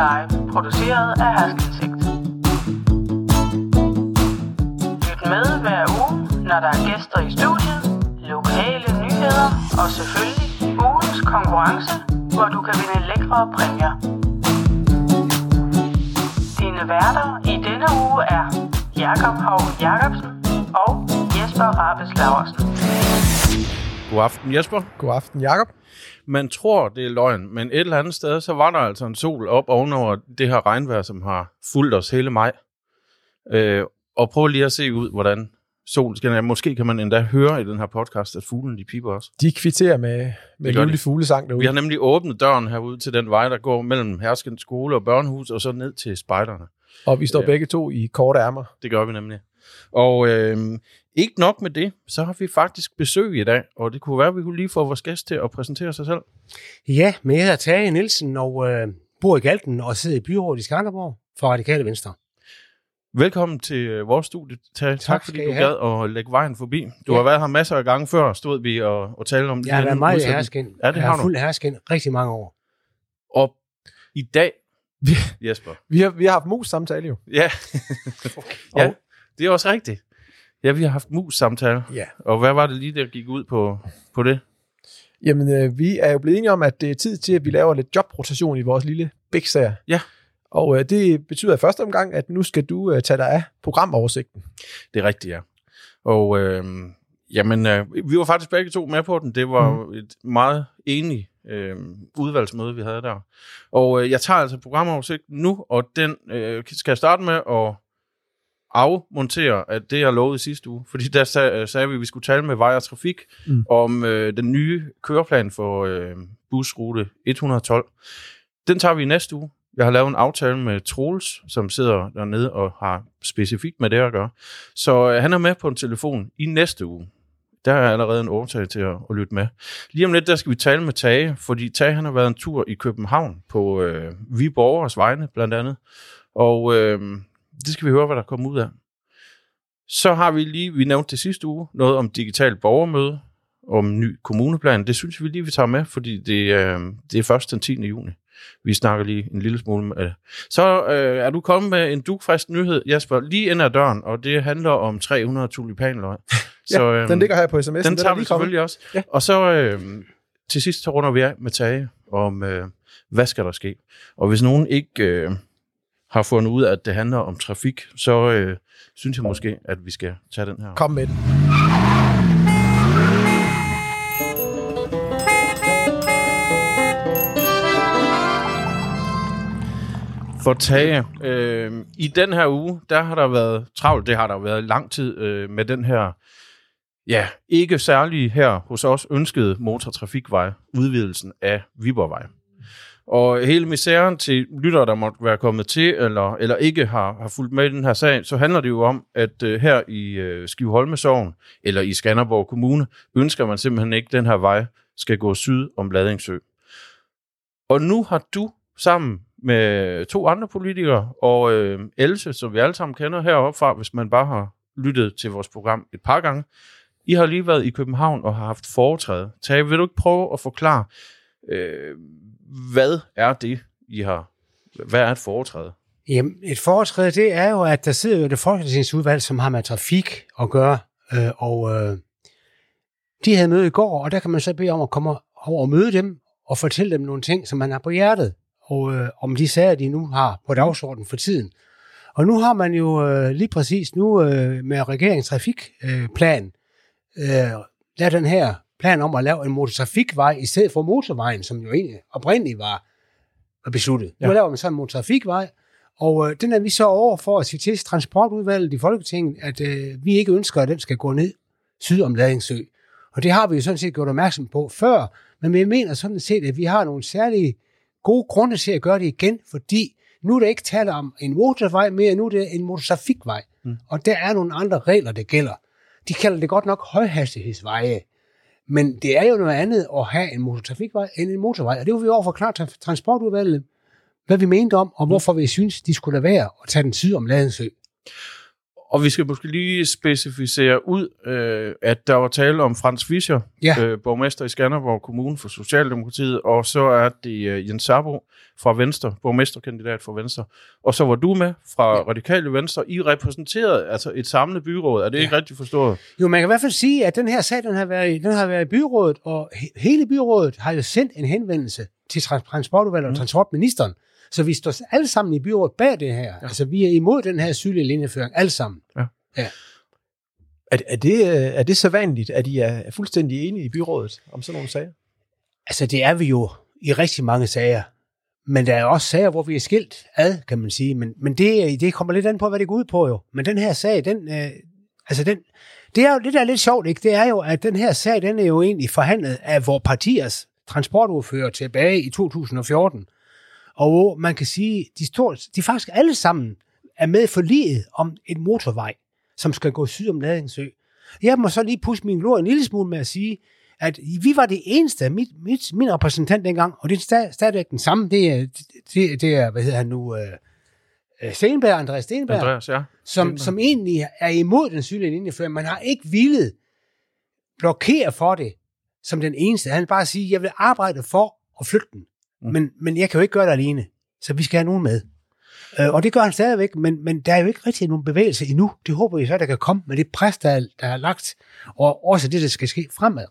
Live, produceret af Haskelsigt. Lyt med hver uge, når der er gæster i studiet, lokale nyheder og selvfølgelig ugens konkurrence, hvor du kan vinde lækre præmier. Dine værter i denne uge er Jakob Hov Jacobsen og Jesper Rabes Laversen. God aften, Jesper. God aften, Jakob. Man tror, det er løgn, men et eller andet sted, så var der altså en sol op ovenover det her regnvejr, som har fulgt os hele maj. Øh, og prøv lige at se ud, hvordan solen skinner. Måske kan man endda høre i den her podcast, at fuglen de piper også. De kvitterer med, med de. fuglesang derude. Vi har nemlig åbnet døren herude til den vej, der går mellem Herskens skole og børnehus, og så ned til spejderne. Og vi står Ja. begge to i korte ærmer. Det gør vi nemlig. Og øh, ikke nok med det, så har vi faktisk besøg i dag, og det kunne være, at vi kunne lige få vores gæst til at præsentere sig selv. Ja, men jeg hedder Tage Nielsen og øh, bor i Galten og sidder i byrådet i Skanderborg for Radikale Venstre. Velkommen til øh, vores studie. Tak, tak, tak fordi du have. gad at lægge vejen forbi. Du Ja. har været her masser af gange før, stod vi og, og talte om Jeg har den været meget i hersken. Ja, det jeg har har fuld hersken rigtig mange år. Og i dag, Vi, Jesper. vi, har, vi har haft mus samtale jo. Ja, ja Og- det er også rigtigt. Ja, vi har haft mus-samtale. Ja. Og hvad var det lige, der gik ud på, på det? Jamen, øh, vi er jo blevet enige om, at det er tid til, at vi laver lidt jobrotation i vores lille bæksager. Ja. Og øh, det betyder i første omgang, at nu skal du øh, tage dig af programoversigten. Det er rigtigt, ja. Og øh, jamen, øh, vi var faktisk begge to med på den. Det var mm. et meget enigt øh, udvalgsmøde, vi havde der. Og øh, jeg tager altså programoversigten nu, og den øh, skal jeg starte med at afmontere at det, jeg lovede i sidste uge. Fordi der sag, sagde vi, at vi skulle tale med Vej og Trafik. Mm. om øh, den nye køreplan for øh, busrute 112. Den tager vi i næste uge. Jeg har lavet en aftale med Troels, som sidder dernede og har specifikt med det at gøre. Så øh, han er med på en telefon i næste uge. Der er allerede en overtag til at, at lytte med. Lige om lidt, der skal vi tale med Tage, fordi Tage han har været en tur i København på øh, vi borgers vegne, blandt andet. Og øh, det skal vi høre, hvad der kommer ud af. Så har vi lige, vi nævnte det sidste uge, noget om digital borgermøde, om ny kommuneplan. Det synes vi lige, vi tager med, fordi det, øh, det er først den 10. juni. Vi snakker lige en lille smule med det. Så øh, er du kommet med en dugfrisk nyhed, Jasper, lige ind ad døren, og det handler om 300 tulipanløg. Ja, øhm, den ligger her på sms'en. den er tager vi lige kommet. selvfølgelig også. Ja. Og så øh, til sidst så runder vi af med Tage om, øh, hvad skal der ske? Og hvis nogen ikke øh, har fundet ud af, at det handler om trafik, så øh, synes jeg måske, at vi skal tage den her. Kom med den. For Tage, øh, i den her uge, der har der været travlt, det har der været lang tid øh, med den her, ja, ikke særlig her hos os ønskede motortrafikvej, udvidelsen af Viborgvej. Og hele misæren til lyttere, der måtte være kommet til, eller, eller ikke har, har fulgt med i den her sag, så handler det jo om, at øh, her i øh, Skiveholmesovn, eller i Skanderborg Kommune, ønsker man simpelthen ikke, at den her vej skal gå syd om Ladingsø. Og nu har du sammen med to andre politikere, og øh, Else, som vi alle sammen kender heroppe fra, hvis man bare har lyttet til vores program et par gange. I har lige været i København og har haft foretræde. Tage, vil du ikke prøve at forklare, øh, hvad er det, I har... Hvad er et foretræde? Jamen, et foretræde, det er jo, at der sidder jo det folketingsudvalg, som har med trafik at gøre, øh, og øh, de havde møde i går, og der kan man så bede om at komme over og møde dem, og fortælle dem nogle ting, som man har på hjertet, og øh, om de sager, de nu har på dagsordenen for tiden. Og nu har man jo øh, lige præcis nu øh, med regeringens trafikplan øh, øh, lavet den her plan om at lave en motortrafikvej i stedet for motorvejen, som jo egentlig oprindeligt var, var besluttet. Ja. Nu laver man så en motortrafikvej, og øh, den er vi så over for at sige til transportudvalget i Folketinget, at øh, vi ikke ønsker, at den skal gå ned syd om Ladingsø. Og det har vi jo sådan set gjort opmærksom på før, men vi mener sådan set, at vi har nogle særlige gode grunde til at gøre det igen, fordi nu er der ikke tale om en motorvej mere, nu er det en motortrafikvej. Mm. Og der er nogle andre regler, der gælder. De kalder det godt nok højhastighedsveje, men det er jo noget andet at have en motortrafikvej end en motorvej. Og det vil vi over forklare til transportudvalget, hvad vi mente om, og hvorfor vi synes, de skulle lade være at tage den syd om Ladensø. Og vi skal måske lige specificere ud, øh, at der var tale om Frans Fischer, Ja. øh, borgmester i Skanderborg Kommune for Socialdemokratiet, og så er det øh, Jens Sabo fra Venstre, borgmesterkandidat for Venstre. Og så var du med fra ja. Radikale Venstre. I repræsenterede altså et samlet byråd. Er det ja. ikke rigtigt forstået? Jo, man kan i hvert fald sige, at den her sag, den har været, i- den har været i byrådet, og he- hele byrådet har jo sendt en henvendelse til trans- transportudvalget og transportministeren. Så vi står alle sammen i byrådet bag det her. Ja. Altså, vi er imod den her sygelig linjeføring, alle sammen. Er, er, det, øh, er det så vanligt, at I er er fuldstændig enige i byrådet om sådan nogle sager? Altså, det er vi jo i rigtig mange sager. Men der er også sager, hvor vi er skilt ad, kan man sige. Men, men det, det kommer lidt an på, hvad det går ud på jo. Men den her sag, den, øh, altså den, det er jo det, der er lidt sjovt, ikke? det er jo, at den her sag, den er jo egentlig forhandlet af vores partiers transportordfører tilbage i 2014. Og hvor man kan sige, de, stort, de faktisk alle sammen er med for liget om en motorvej, som skal gå syd om Ladingssø. Jeg må så lige pusse min glor en lille smule med at sige, at vi var det eneste, mit, mit, min repræsentant dengang, og det er stad, stadigvæk den samme, det er, det, det er hvad hedder han nu, øh, øh, Stenberg, Andreas Stenberg, Andreas, ja. som, som egentlig er imod den sydlige linjeføring. Man har ikke villet blokere for det som den eneste. Han bare sige, jeg vil arbejde for at flytte den. Mm. Men, men jeg kan jo ikke gøre det alene, så vi skal have nogen med. Øh, og det gør han stadigvæk, men, men der er jo ikke rigtig nogen bevægelse endnu. Det håber vi så, der kan komme med det pres, der er, der er lagt, og også det, der skal ske fremad.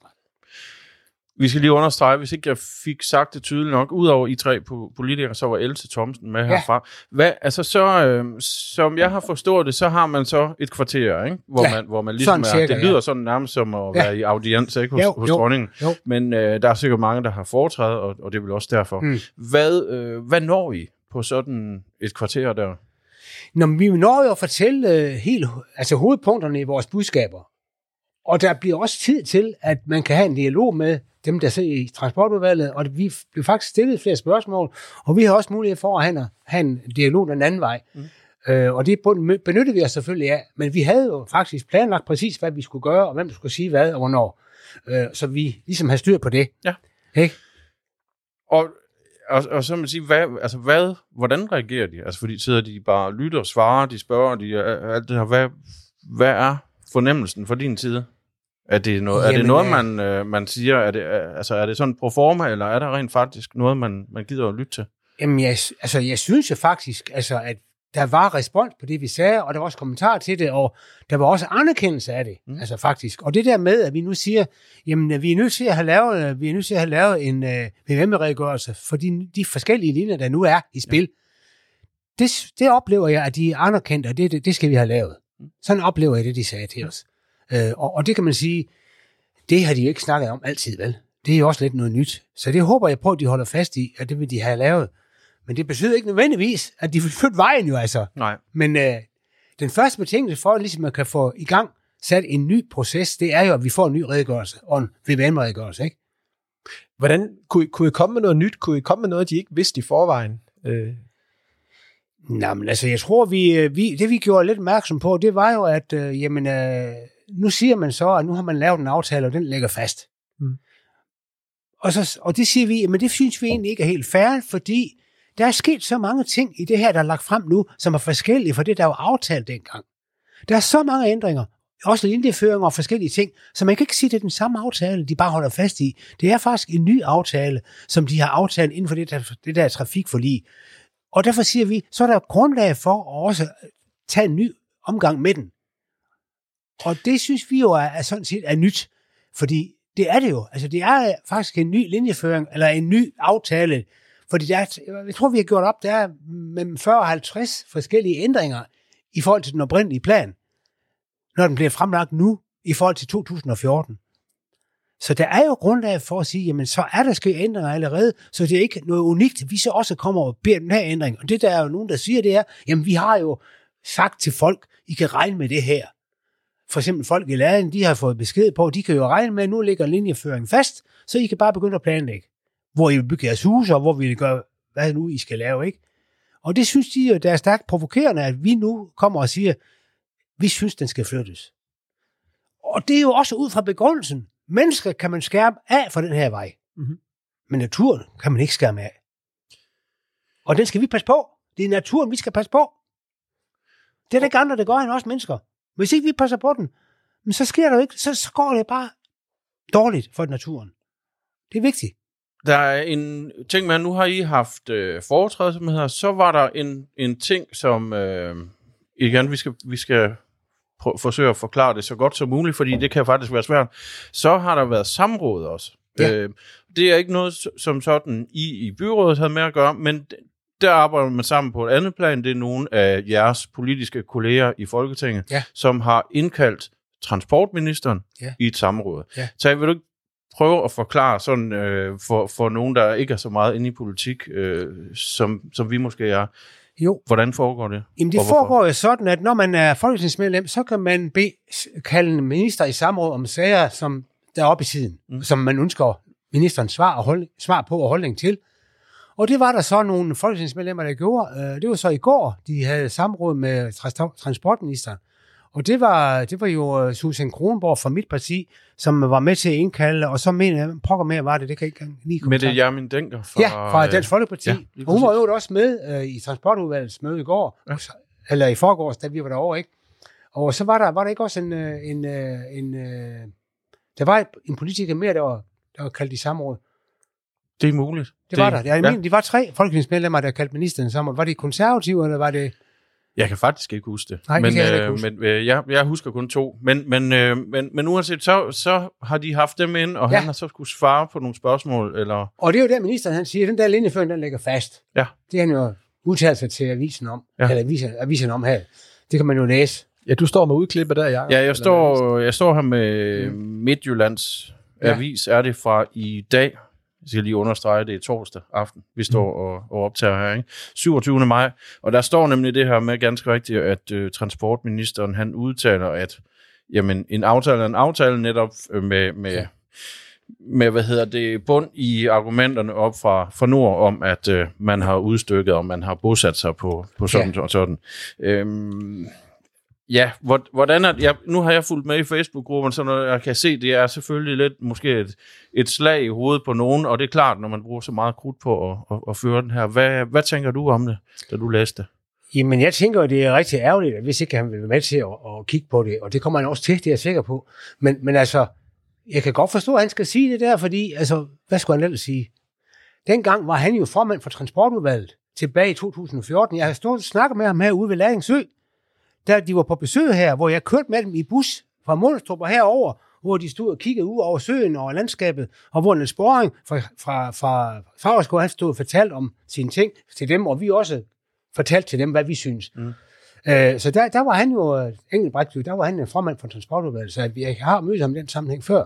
Vi skal lige understrege, hvis ikke jeg fik sagt det tydeligt nok, udover I tre po- politikere, så var Else Thomsen med Ja. herfra. Hvad, altså så, øh, som jeg har forstået det, så har man så et kvarter, ikke? Hvor, Ja, man, hvor man ligesom sådan er, cirka, det lyder ja. sådan nærmest som at Ja. være i audiens, ikke? Hos, Jo, hos jo, dronningen. jo. Men øh, der er sikkert mange, der har foretrædet, og, og det er vel også derfor. Mm. Hvad, øh, hvad når I på sådan et kvarter der? Når vi når jo at fortælle øh, helt, altså hovedpunkterne i vores budskaber. Og der bliver også tid til, at man kan have en dialog med dem, der sidder i transportudvalget, og vi bliver faktisk stillet flere spørgsmål, og vi har også mulighed for at have en, have en dialog den anden vej. Mm. Øh, og det benyttede vi os selvfølgelig af, men vi havde jo faktisk planlagt præcis, hvad vi skulle gøre, og hvem der skulle sige hvad og hvornår. Øh, så vi ligesom havde styr på det. Ja. Ikke? Og, og, og så må man sige, hvad, altså hvad, hvordan reagerer de? Altså fordi sidder de bare og lytter, svarer, de spørger, de, øh, alt det her. Hvad, hvad er fornemmelsen fra din side? Er det noget, er det Jamen, noget øh, man, øh, man siger? Er det, øh, altså, er det sådan pro forma, eller er der rent faktisk noget, man, man gider at lytte til? Jamen, jeg, altså, jeg synes jo faktisk, altså, at der var respons på det, vi sagde, og der var også kommentar til det, og der var også anerkendelse af det, mm. altså faktisk. Og det der med, at vi nu siger, jamen, vi er nødt til at have lavet, vi er nødt til at have lavet en uh, VVM-redegørelse for de, de forskellige linjer, der nu er i spil. Ja. Det, det oplever jeg, at de er anerkendt, og det, det, det skal vi have lavet. Sådan oplever jeg det, de sagde til os. Uh, og, og det kan man sige, det har de jo ikke snakket om altid, vel? Det er jo også lidt noget nyt. Så det håber jeg på, at de holder fast i, at det vil de have lavet. Men det betyder ikke nødvendigvis, at de vil flytte vejen jo altså. Nej. Men øh, den første betingelse for, at ligesom man kan få i gang sat en ny proces, det er jo, at vi får en ny redegørelse, og en VVM-redegørelse, ikke? Hvordan kunne I, kunne I komme med noget nyt? Kunne I komme med noget, de ikke vidste i forvejen? Øh, Nå, men altså, jeg tror, vi, øh, vi, det vi gjorde lidt opmærksom på, det var jo, at øh, jamen, øh, nu siger man så, at nu har man lavet en aftale, og den ligger fast. Mm. Og, så, og det siger vi, men det synes vi egentlig ikke er helt fair, fordi der er sket så mange ting i det her, der er lagt frem nu, som er forskellige fra det, der var aftalt dengang. Der er så mange ændringer, også linjeføringer og forskellige ting, så man kan ikke sige, at det er den samme aftale, de bare holder fast i. Det er faktisk en ny aftale, som de har aftalt inden for det der, det der trafikforlig. Og derfor siger vi, så er der grundlag for at også tage en ny omgang med den. Og det synes vi jo er, er sådan set er nyt, fordi det er det jo. Altså det er øh, faktisk en ny linjeføring, eller en ny aftale, fordi der er, jeg tror, vi har gjort op, der er mellem 40 og 50 forskellige ændringer i forhold til den oprindelige plan, når den bliver fremlagt nu i forhold til 2014. Så der er jo grundlag for at sige, jamen så er der sket ændringer allerede, så det er ikke noget unikt. Vi så også kommer og beder den her ændring. Og det der er jo nogen, der siger, det er, jamen vi har jo sagt til folk, I kan regne med det her. For eksempel folk i læreren, de har fået besked på, de kan jo regne med, at nu ligger linjeføringen fast, så I kan bare begynde at planlægge, hvor I vil bygge jeres huse, og hvor vi vil gøre, hvad nu I skal lave, ikke? Og det synes de jo, der er stærkt provokerende, at vi nu kommer og siger, vi synes, den skal flyttes. Og det er jo også ud fra begrundelsen. Mennesker kan man skærme af for den her vej. Mhm. Men naturen kan man ikke skærme af. Og den skal vi passe på. Det er naturen, vi skal passe på. Det er der ikke andre, der gør end os mennesker. Hvis ikke vi passer på den, men så sker der jo ikke, så, så går det bare dårligt for naturen. Det er vigtigt. Der er en ting at nu har I haft øh, foretræde, som hedder, så var der en, en ting, som øh, igen, vi skal, vi skal prøve, forsøge at forklare det så godt som muligt, fordi det kan faktisk være svært. Så har der været samråd også. Ja. Øh, det er ikke noget, som sådan I i byrådet havde med at gøre, men der arbejder man sammen på et andet plan. Det er nogle af jeres politiske kolleger i Folketinget, Ja. som har indkaldt transportministeren Ja. i et samråd. Ja. Så vil du ikke prøve at forklare sådan øh, for, for nogen, der ikke er så meget inde i politik, øh, som, som vi måske er, Jo, hvordan foregår det? Jamen det foregår jo sådan, at når man er folketingsmedlem, så kan man bede, kalde en minister i samråd om sager, som der er oppe i tiden, mm. som man ønsker ministerens svar, og hold, svar på og holdning til. Og det var der så nogle folketingsmedlemmer, der gjorde. Øh, Det var så i går, de havde samråd med trans- transportministeren. Og det var, det var jo øh, Susan Kronborg fra mit parti, som var med til at indkalde, og så mener jeg, pokker mere var det, det kan jeg ikke lige komme Med det Jermin Denker fra, Ja, fra Dansk Folkeparti. ja, og hun var jo også med øh, i transportudvalgets møde i går, Ja. eller i forgårs, da vi var derovre, ikke? Og så var der, var der ikke også en, en, en øh, der var en politiker mere, der var, der var kaldt i samråd. Det er muligt. Det, det var der. Jeg ja. ja. de var tre folketingsmedlemmer, der kaldte ministeren samråd. Var det konservative, eller var det... Jeg kan faktisk ikke huske det. Nej, det men, ikke øh, huske. Men øh, jeg, jeg husker kun to. Men, men, øh, men, men uanset, så, så har de haft dem ind, og ja. Han har så skulle svare på nogle spørgsmål, eller... Og det er jo der, ministeren han siger, den der linjeføring, den ligger fast. Ja. Det har han jo udtalt sig til avisen om, Ja. eller avisen, avisen om her. Det kan man jo læse. Ja, du står med udklippet der, Jacob. Ja, jeg står, jeg står her med Midtjyllands Ja. Avis, er det fra i dag. Jeg skal lige understrege, det er torsdag aften, vi står og, og optager her, ikke? 27. maj. Og der står nemlig det her med ganske rigtigt, at øh, transportministeren han udtaler, at jamen, en aftale er en aftale netop øh, med, med, ja. med hvad hedder det, bund i argumenterne op fra, fra nord om, at øh, man har udstykket, og man har bosat sig på, på sådan ja. og sådan. Øhm, Ja, hvordan er, ja, nu har jeg fulgt med i Facebook-gruppen, så når jeg kan se, det er selvfølgelig lidt måske et, et slag i hovedet på nogen, og det er klart, når man bruger så meget krudt på at, at, at føre den her. Hvad, hvad tænker du om det, da du læste det? Jamen, jeg tænker, at det er rigtig ærgerligt, hvis ikke han vil være med til at, at kigge på det, og det kommer han også til, det er jeg sikker på. Men, men altså, jeg kan godt forstå, at han skal sige det der, fordi, altså, hvad skulle han ellers sige? Dengang var han jo formand for transportudvalget tilbage i 2014. Jeg har stået og snakket med ham herude ved Læringsø, da de var på besøg her, hvor jeg kørte med dem i bus fra Målstrup og herover, hvor de stod og kiggede ud over søen og landskabet, og hvor Niels Boring fra, fra, fra Fagerskov, han stod og fortalte om sine ting til dem, og vi også fortalte til dem, hvad vi synes. Mm. Øh, så der, der var han jo, Engelbrecht, der var han en formand for transportudvalget, så jeg har mødt ham i den sammenhæng før.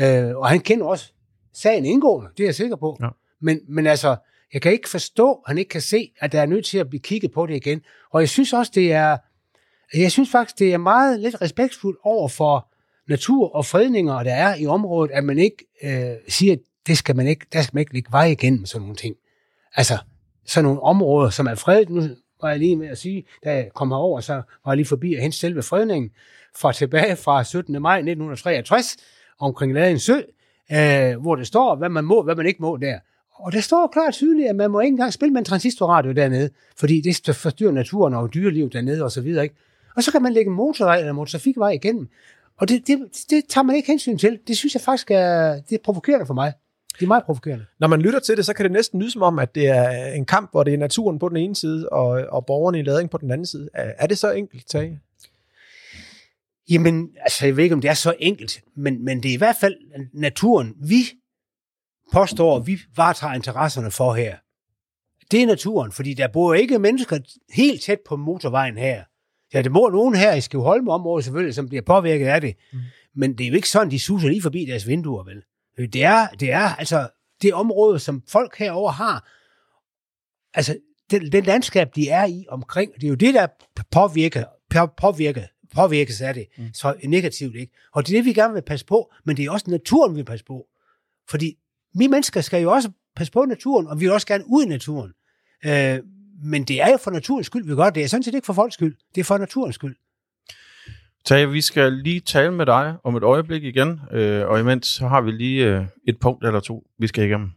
Øh, og han kender også sagen indgående, det er jeg sikker på. Ja. Men, men altså, jeg kan ikke forstå, at han ikke kan se, at der er nødt til at blive kigget på det igen. Og jeg synes også, det er, jeg synes faktisk, det er meget lidt respektfuldt over for natur og fredninger, der er i området, at man ikke øh, siger, at det skal man ikke, der skal man ikke lægge vej igennem sådan nogle ting. Altså, sådan nogle områder, som er fredet. Nu var jeg lige med at sige, da jeg kom herover, så var jeg lige forbi og hente selve fredningen fra tilbage fra 17. maj 1963 omkring Laden Sø, øh, hvor det står, hvad man må, hvad man ikke må der. Og der står klart og tydeligt, at man må ikke engang spille med en transistorradio dernede, fordi det forstyrrer naturen og dyreliv dernede og så videre. Ikke? Og så kan man lægge motorvej eller motortrafikvej igennem. Og det, det, det tager man ikke hensyn til. Det synes jeg faktisk er, det er provokerende for mig. Det er meget provokerende. Når man lytter til det, så kan det næsten lyde som om, at det er en kamp, hvor det er naturen på den ene side, og, og borgerne i lading på den anden side. Er, er det så enkelt, Tage? Jamen, altså, jeg ved ikke, om det er så enkelt, men, men det er i hvert fald naturen, vi påstår, vi varetager interesserne for her. Det er naturen, fordi der bor ikke mennesker helt tæt på motorvejen her. Ja, det bor nogen her i Skivholme området selvfølgelig, som bliver påvirket af det. Mm. Men det er jo ikke sådan, de suser lige forbi deres vinduer, vel? Det er, det er altså det område, som folk herover har. Altså, den, den landskab, de er i omkring, det er jo det, der påvirker, påvirker, påvirkes af det, mm. så negativt, ikke? Og det er det, vi gerne vil passe på, men det er også naturen, vi vil passe på. Fordi vi mennesker skal jo også passe på naturen, og vi vil også gerne ud i naturen. Øh, men det er jo for naturens skyld, vi gør det. Det er sådan set ikke for folks skyld. Det er for naturens skyld. Tage, vi skal lige tale med dig om et øjeblik igen, øh, og imens så har vi lige øh, et punkt eller to, vi skal igennem.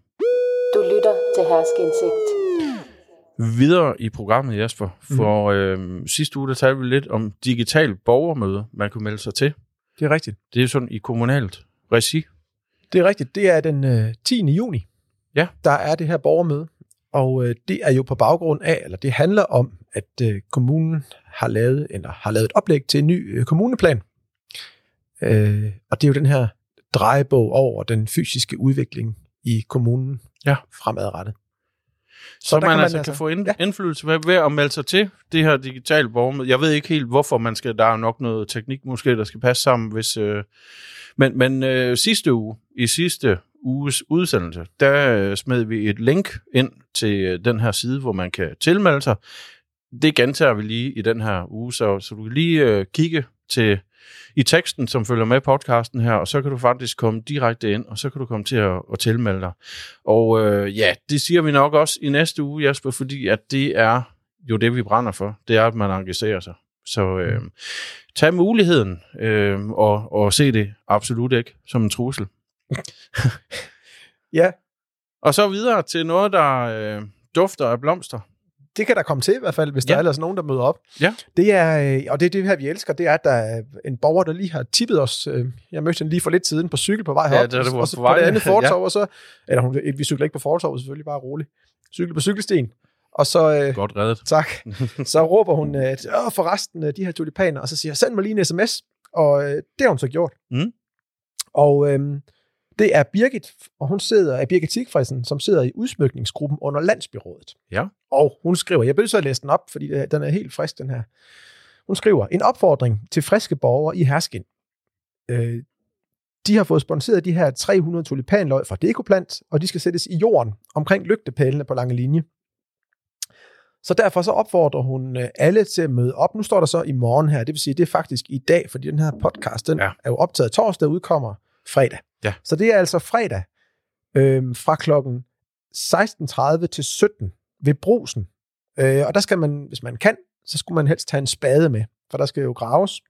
Du lytter til Herskindsigt. videre i programmet, Jesper. For øh, sidste uge, der talte vi lidt om digital borgermøde, man kunne melde sig til. Det er rigtigt. Det er sådan i kommunalt regi. Det er rigtigt. Det er den øh, 10. juni, Ja. der er det her borgermøde. Og øh, det er jo på baggrund af, eller det handler om, at øh, kommunen har lavet, eller har lavet et oplæg til en ny øh, kommuneplan. Øh, og det er jo den her drejebog over den fysiske udvikling i kommunen Ja. fremadrettet. Så, så man, kan man altså altså- kan få ind, ja. indflydelse ved, ved at melde sig til det her digitale borgermøde. Jeg ved ikke helt, hvorfor man skal. Der er nok noget teknik måske, der skal passe sammen. Hvis, øh, men men øh, sidste uge, i sidste uges udsendelse, der øh, smed vi et link ind til øh, den her side, hvor man kan tilmelde sig. Det gentager vi lige i den her uge, så, så du kan lige øh, kigge til i teksten, som følger med podcasten her, og så kan du faktisk komme direkte ind, og så kan du komme til at, at tilmelde dig. Og øh, ja, det siger vi nok også i næste uge, Jasper, fordi at det er jo det, vi brænder for. Det er, at man engagerer sig. Så øh, tag muligheden øh, og, og se det absolut ikke som en trussel. Ja, og så videre til noget, der øh, dufter af blomster. det kan der komme til i hvert fald, hvis ja. der Ja. er ellers nogen, der møder op. Ja. Det er, øh, og det er det her, vi elsker, det er, at der er en borger, der lige har tippet os. øh, Jeg mødte hende lige for lidt siden på cykel på vej Ja, herop. da det var og så på på, vej. det andet Ja. fortov, og så... Eller hun, vi cykler ikke på fortovet, selvfølgelig, bare roligt. Cykel på cykelsten. Og så... Øh, Godt reddet. tak. Så råber hun, øh, Åh, forresten, øh, de her tulipaner, og så siger jeg, send mig lige en sms. Og øh, det har hun så gjort. Mm. Og øh, det er Birgit, og hun sidder, er Birgit Sigfridsen, som sidder i udsmykningsgruppen under Landsbyrådet. Ja. Og hun skriver, jeg vil så læse den op, fordi den er helt frisk, den her. Hun skriver, en opfordring til friske borgere i Herskin. Øh, de har fået sponsoreret de her 300 tulipanløg fra Dekoplant, og de skal sættes i jorden omkring lygtepælene på lange linje. Så derfor så opfordrer hun øh, alle til at møde op. Nu står der så i morgen her, det vil sige, det er faktisk i dag, fordi den her podcast, den Ja. er jo optaget torsdag, udkommer fredag. Ja. Så det er altså fredag øh, fra klokken 16.30 til 17 ved brusen. Øh, og der skal man, hvis man kan, så skulle man helst tage en spade med, for der skal jo graves.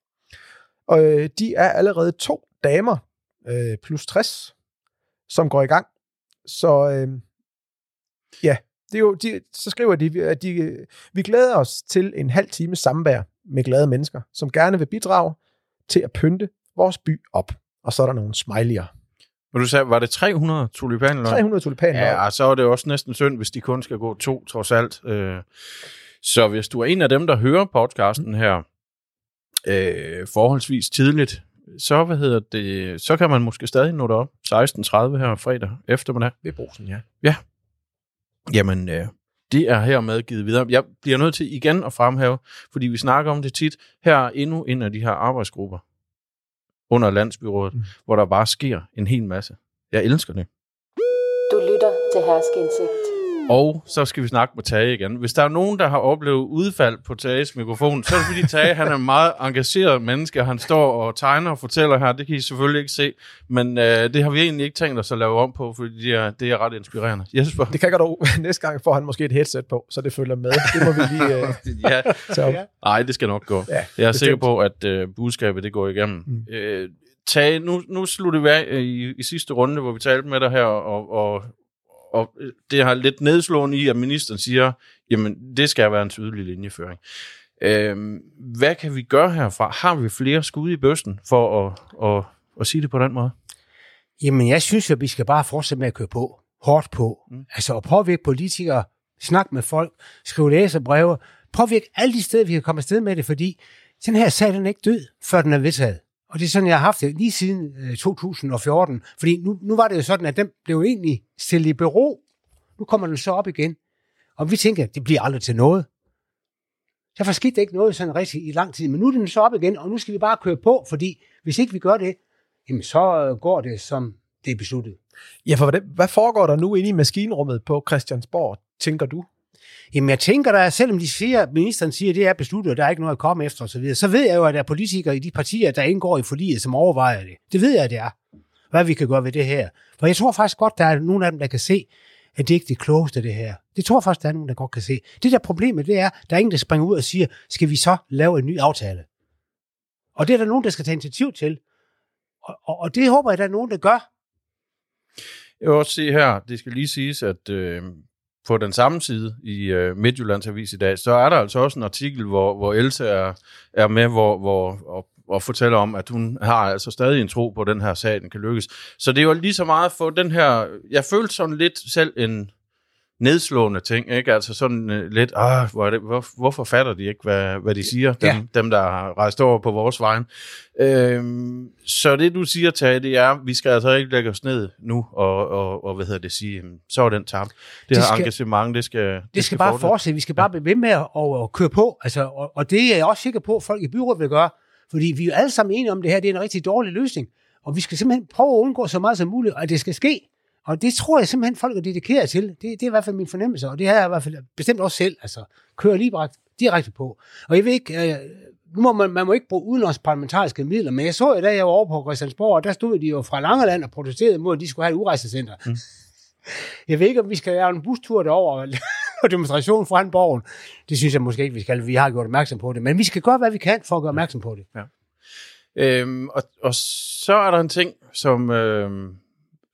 Og øh, de er allerede to damer, øh, plus 60, som går i gang. Så øh, ja, det er jo, de, så skriver de, at de, vi glæder os til en halv time samvær med glade mennesker, som gerne vil bidrage til at pynte vores by op. Og så er der nogle smiley'er. Og du sagde, var det 300 tulipanløg? 300 tulipaner. Ja, så er det også næsten synd, hvis de kun skal gå to, trods alt. Øh, Så hvis du er en af dem, der hører podcasten her øh, forholdsvis tidligt, så, hvad hedder det, så kan man måske stadig nå derop 16.30 her fredag eftermiddag. Ved brusen, ja. Jamen, øh, det er hermed givet videre. Jeg bliver nødt til igen at fremhæve, fordi vi snakker om det tit. Her er endnu en af de her arbejdsgrupper under landsbyrådet, mm. Hvor der bare sker en hel masse. Jeg elsker det. Du lytter til Herskindsigt. Og så skal vi snakke med Tage igen. Hvis der er nogen, der har oplevet udfald på Tages mikrofon, så er det fordi Tage han er en meget engageret menneske. Han står og tegner og fortæller her. Det kan I selvfølgelig ikke se. Men øh, det har vi egentlig ikke tænkt os at lave om på, fordi det er, det er ret inspirerende. Jesper? Det kan godt næste gang får han måske et headset på, så det følger med. Det må vi lige øh, ja, tage op. Nej, det skal nok gå. Ja, Jeg er bestemt. sikker på, at øh, budskabet det går igennem. Mm. Mm. Øh, Tage, nu, nu slutter vi af øh, i, i sidste runde, hvor vi talte med dig her, og, og, og det har lidt nedslående i, at ministeren siger, jamen det skal være en tydelig linjeføring. Øh, hvad kan vi gøre herfra? Har vi flere skud i bøsten for at, at, at sige det på den måde? Jamen, jeg synes, at vi skal bare fortsætte med at køre på. Hårdt på. Mm. Altså at påvirke politikere, snakke med folk, skrive læserbreve, påvirke alle de steder, vi kan komme afsted med det, fordi den her sag, den er ikke død, før den er vedtaget. Og det er sådan, jeg har haft det lige siden øh, 2014. Fordi nu, nu var det jo sådan, at den blev egentlig stillet i bero. Nu kommer den så op igen. Og vi tænker, at det bliver aldrig til noget. Derfor skete der ikke noget sådan rigtig i lang tid. Men nu er den så op igen, og nu skal vi bare køre på, fordi hvis ikke vi gør det, jamen så øh, går det, som det er besluttet. Ja, for hvad, hvad foregår der nu inde i maskinrummet på Christiansborg, tænker du? Jamen jeg tænker da, selvom de siger, ministeren siger, at det er besluttet, og der er ikke noget at komme efter osv., så ved jeg jo, at der er politikere i de partier, der indgår i forliget, som overvejer det. Det ved jeg, at det er. Hvad vi kan gøre ved det her. For jeg tror faktisk godt, der er nogle af dem, der kan se, at det ikke er det klogeste, det her. Det tror jeg faktisk, der er nogen, der godt kan se. Det der problemet, det er, der er ingen, der springer ud og siger, skal vi så lave en ny aftale? Og det er der nogen, der skal tage initiativ til. Og, og, og det håber jeg, der er nogen, der gør. Jeg vil også sige her, det skal lige siges, at øh, på den samme side i øh, Midtjyllands Avis i dag, så er der altså også en artikel, hvor, hvor Else er, er med, hvor, hvor, og, og fortæller om, at hun har altså stadig en tro på, at den her sag den kan lykkes. Så det er jo lige så meget for den her... Jeg følte sådan lidt selv en nedslående ting, ikke? Altså sådan uh, lidt, ah, hvor er det, hvor, hvorfor fatter de ikke, hvad, hvad de siger, dem, Ja. dem der har rejst over på vores vejen. Øhm, så det du siger, Tage, det er, vi skal altså ikke lægge os ned nu, og, og, og hvad hedder det, sige, så er den tabt. Det, Det her skal- engagement, det skal Det, Det skal bare fortsætte. fortsætte. Vi skal bare blive ved med at, at, at køre på. Altså, og, og det er jeg også sikker på, at folk i byrådet vil gøre. Fordi vi er jo alle sammen enige om, det her det er en rigtig dårlig løsning. Og vi skal simpelthen prøve at undgå så meget som muligt, at det skal ske. Og det tror jeg simpelthen, folk er dedikeret til. Det, det er i hvert fald min fornemmelse, og det har jeg i hvert fald bestemt også selv. Altså, kører lige bare direkte på. Og jeg ved ikke, øh, nu må man, man må ikke bruge udenlands parlamentariske midler, men jeg så i dag, jeg var over på Christiansborg, og der stod de jo fra Langeland og protesterede mod, at de skulle have et urejsecenter. Mm. Jeg ved ikke, om vi skal lave en bustur derover og demonstration foran borgen. Det synes jeg måske ikke, vi skal. Vi har gjort opmærksom på det. Men vi skal gøre, hvad vi kan for at gøre opmærksom på det. Øhm, og, og så er der en ting, som, øhm,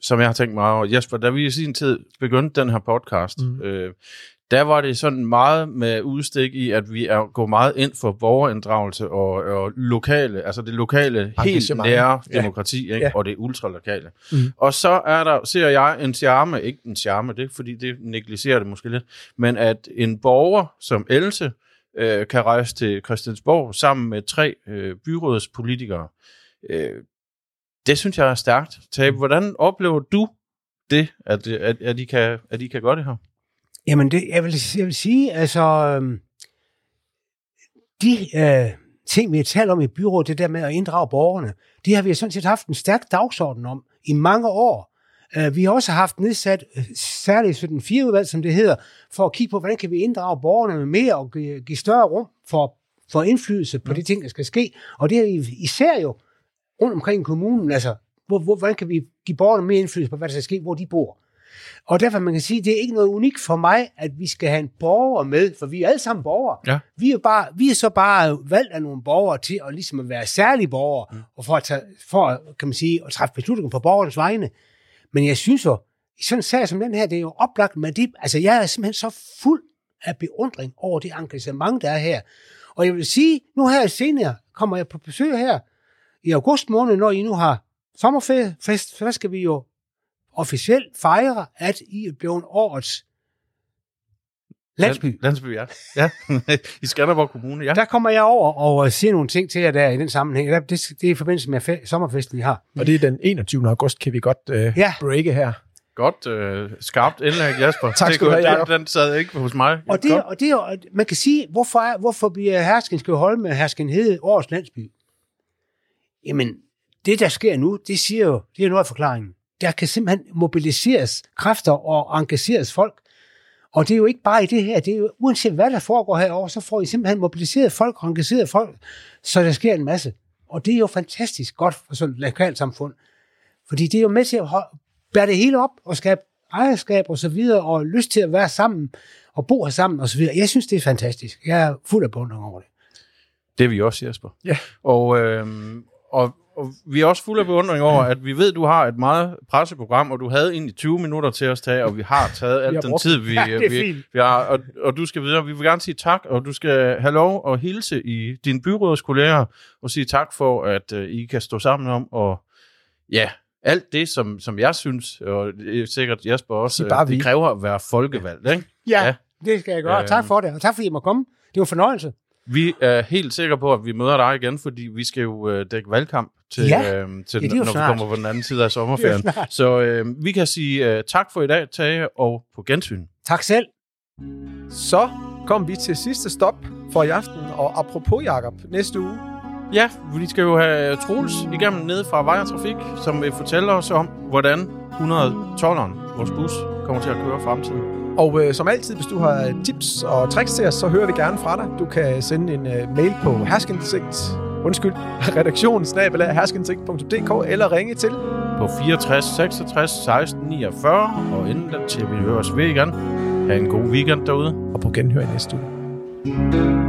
som jeg har tænkt mig over. Jesper, da vi i sin tid begyndte den her podcast, mm. øh, der var det sådan meget med udstik i, at vi er går meget ind for borgerinddragelse og, og lokale, altså det lokale, helt nære Ja. demokrati, ikke? Ja. og det ultralokale. Mm. Og så er der, ser jeg en charme, ikke en charme, det fordi det negligerer det måske lidt, men at en borger som Else øh, kan rejse til Christiansborg sammen med tre øh, byrådspolitikere. Øh, det synes jeg er stærkt. Tabe, hvordan oplever du det, at, at, at, I kan, at I kan gøre det her? Jamen, det, jeg, vil, jeg vil sige, altså, øhm, de øh, ting, vi har talt om i byrådet, det der med at inddrage borgerne, de har vi sådan set haft en stærk dagsorden om i mange år. Øh, vi har også haft nedsat øh, særligt 17 udvalg, som det hedder, for at kigge på, hvordan kan vi inddrage borgerne med mere og give, give større rum for, for indflydelse på de ting, der skal ske. Og det er i- især jo rundt omkring i kommunen, altså, hvor, hvor, hvordan kan vi give borgerne mere indflydelse på, hvad der skal ske, hvor de bor. Og derfor man kan sige, det er ikke noget unikt for mig, at vi skal have en borger med, for vi er alle sammen borgere. Ja. Vi, er bare, vi er så bare valgt af nogle borgere til at, ligesom at være særlige borgere, mm. og for at, tage, for, kan man sige, at træffe beslutninger på borgernes vegne. Men jeg synes jo, i sådan en sag som den her, det er jo oplagt med det. Altså, jeg er simpelthen så fuld af beundring over det engagement, der er her. Og jeg vil sige, nu her senere kommer jeg på besøg her i august måned, når I nu har sommerfest, så skal vi jo officielt fejre, at I er blevet årets landsby. Land- Landsby, ja. ja. I Skanderborg Kommune, ja. Der kommer jeg over og øh, siger nogle ting til jer der i den sammenhæng. Det, det er i forbindelse med fe- sommerfesten, vi har. Og det er den 21. august, kan vi godt øh, Ja. breake her. Godt øh, skarpt indlæg, Jasper. Tak Det skal du have, Jacob. Den, den sad ikke hos mig. Og det, og det man kan sige, hvorfor, er, hvorfor bliver Hersken skal holde med Hersken Hede årets landsby? Jamen, det der sker nu, det siger jo, det er noget af forklaringen. Der kan simpelthen mobiliseres kræfter og engageres folk. Og det er jo ikke bare i det her, det er jo uanset hvad der foregår herovre, så får I simpelthen mobiliseret folk og engageret folk, så der sker en masse. Og det er jo fantastisk godt for sådan et lokalt samfund. Fordi det er jo med til at bære det hele op og skabe ejerskab og så videre, og lyst til at være sammen og bo her sammen og så videre. Jeg synes, det er fantastisk. Jeg er fuld af beundring over det. Det er vi også, Jesper. Ja. Og, øhm, og, og vi er også fulde af beundring over, at vi ved, at du har et meget presseprogram, og du havde egentlig 20 minutter til os tage, og vi har taget al den tid, vi, Ja, det vi, vi har. Og, og du skal videre. Vi vil gerne sige tak, og du skal have lov at hilse i dine byrådskolleger, og sige tak for, at uh, I kan stå sammen om, og ja, alt det, som, som jeg synes, og det er sikkert Jesper også, Sig bare øh, det vi. kræver at være folkevalgt, ikke? Ja, Ja. det skal jeg gøre. Øhm. tak for det, og tak fordi I må komme. Det var fornøjelse. Vi er helt sikre på, at vi møder dig igen, fordi vi skal jo øh, dække valgkamp til, Ja. øh, til Ja, når snart. vi kommer på den anden side af sommerferien. Er. Så øh, vi kan sige øh, tak for i dag, Tage, og på gensyn. Tak selv. Så kom vi til sidste stop for i aften, og apropos Jakob, næste uge, Ja, vi skal jo have Troels igennem nede fra Vej og Trafik, som vil fortælle os om, hvordan 112'eren, vores bus, kommer til at køre fremtiden. Og øh, som altid, hvis du har tips og tricks til os, så hører vi gerne fra dig. Du kan sende en øh, mail på herskindsigt, undskyld, herskindsigt.dk eller ringe til. På 64 66 16 49, og inden den til vi høres ved igen. Ha' en god weekend derude. Og på genhør i næste uge.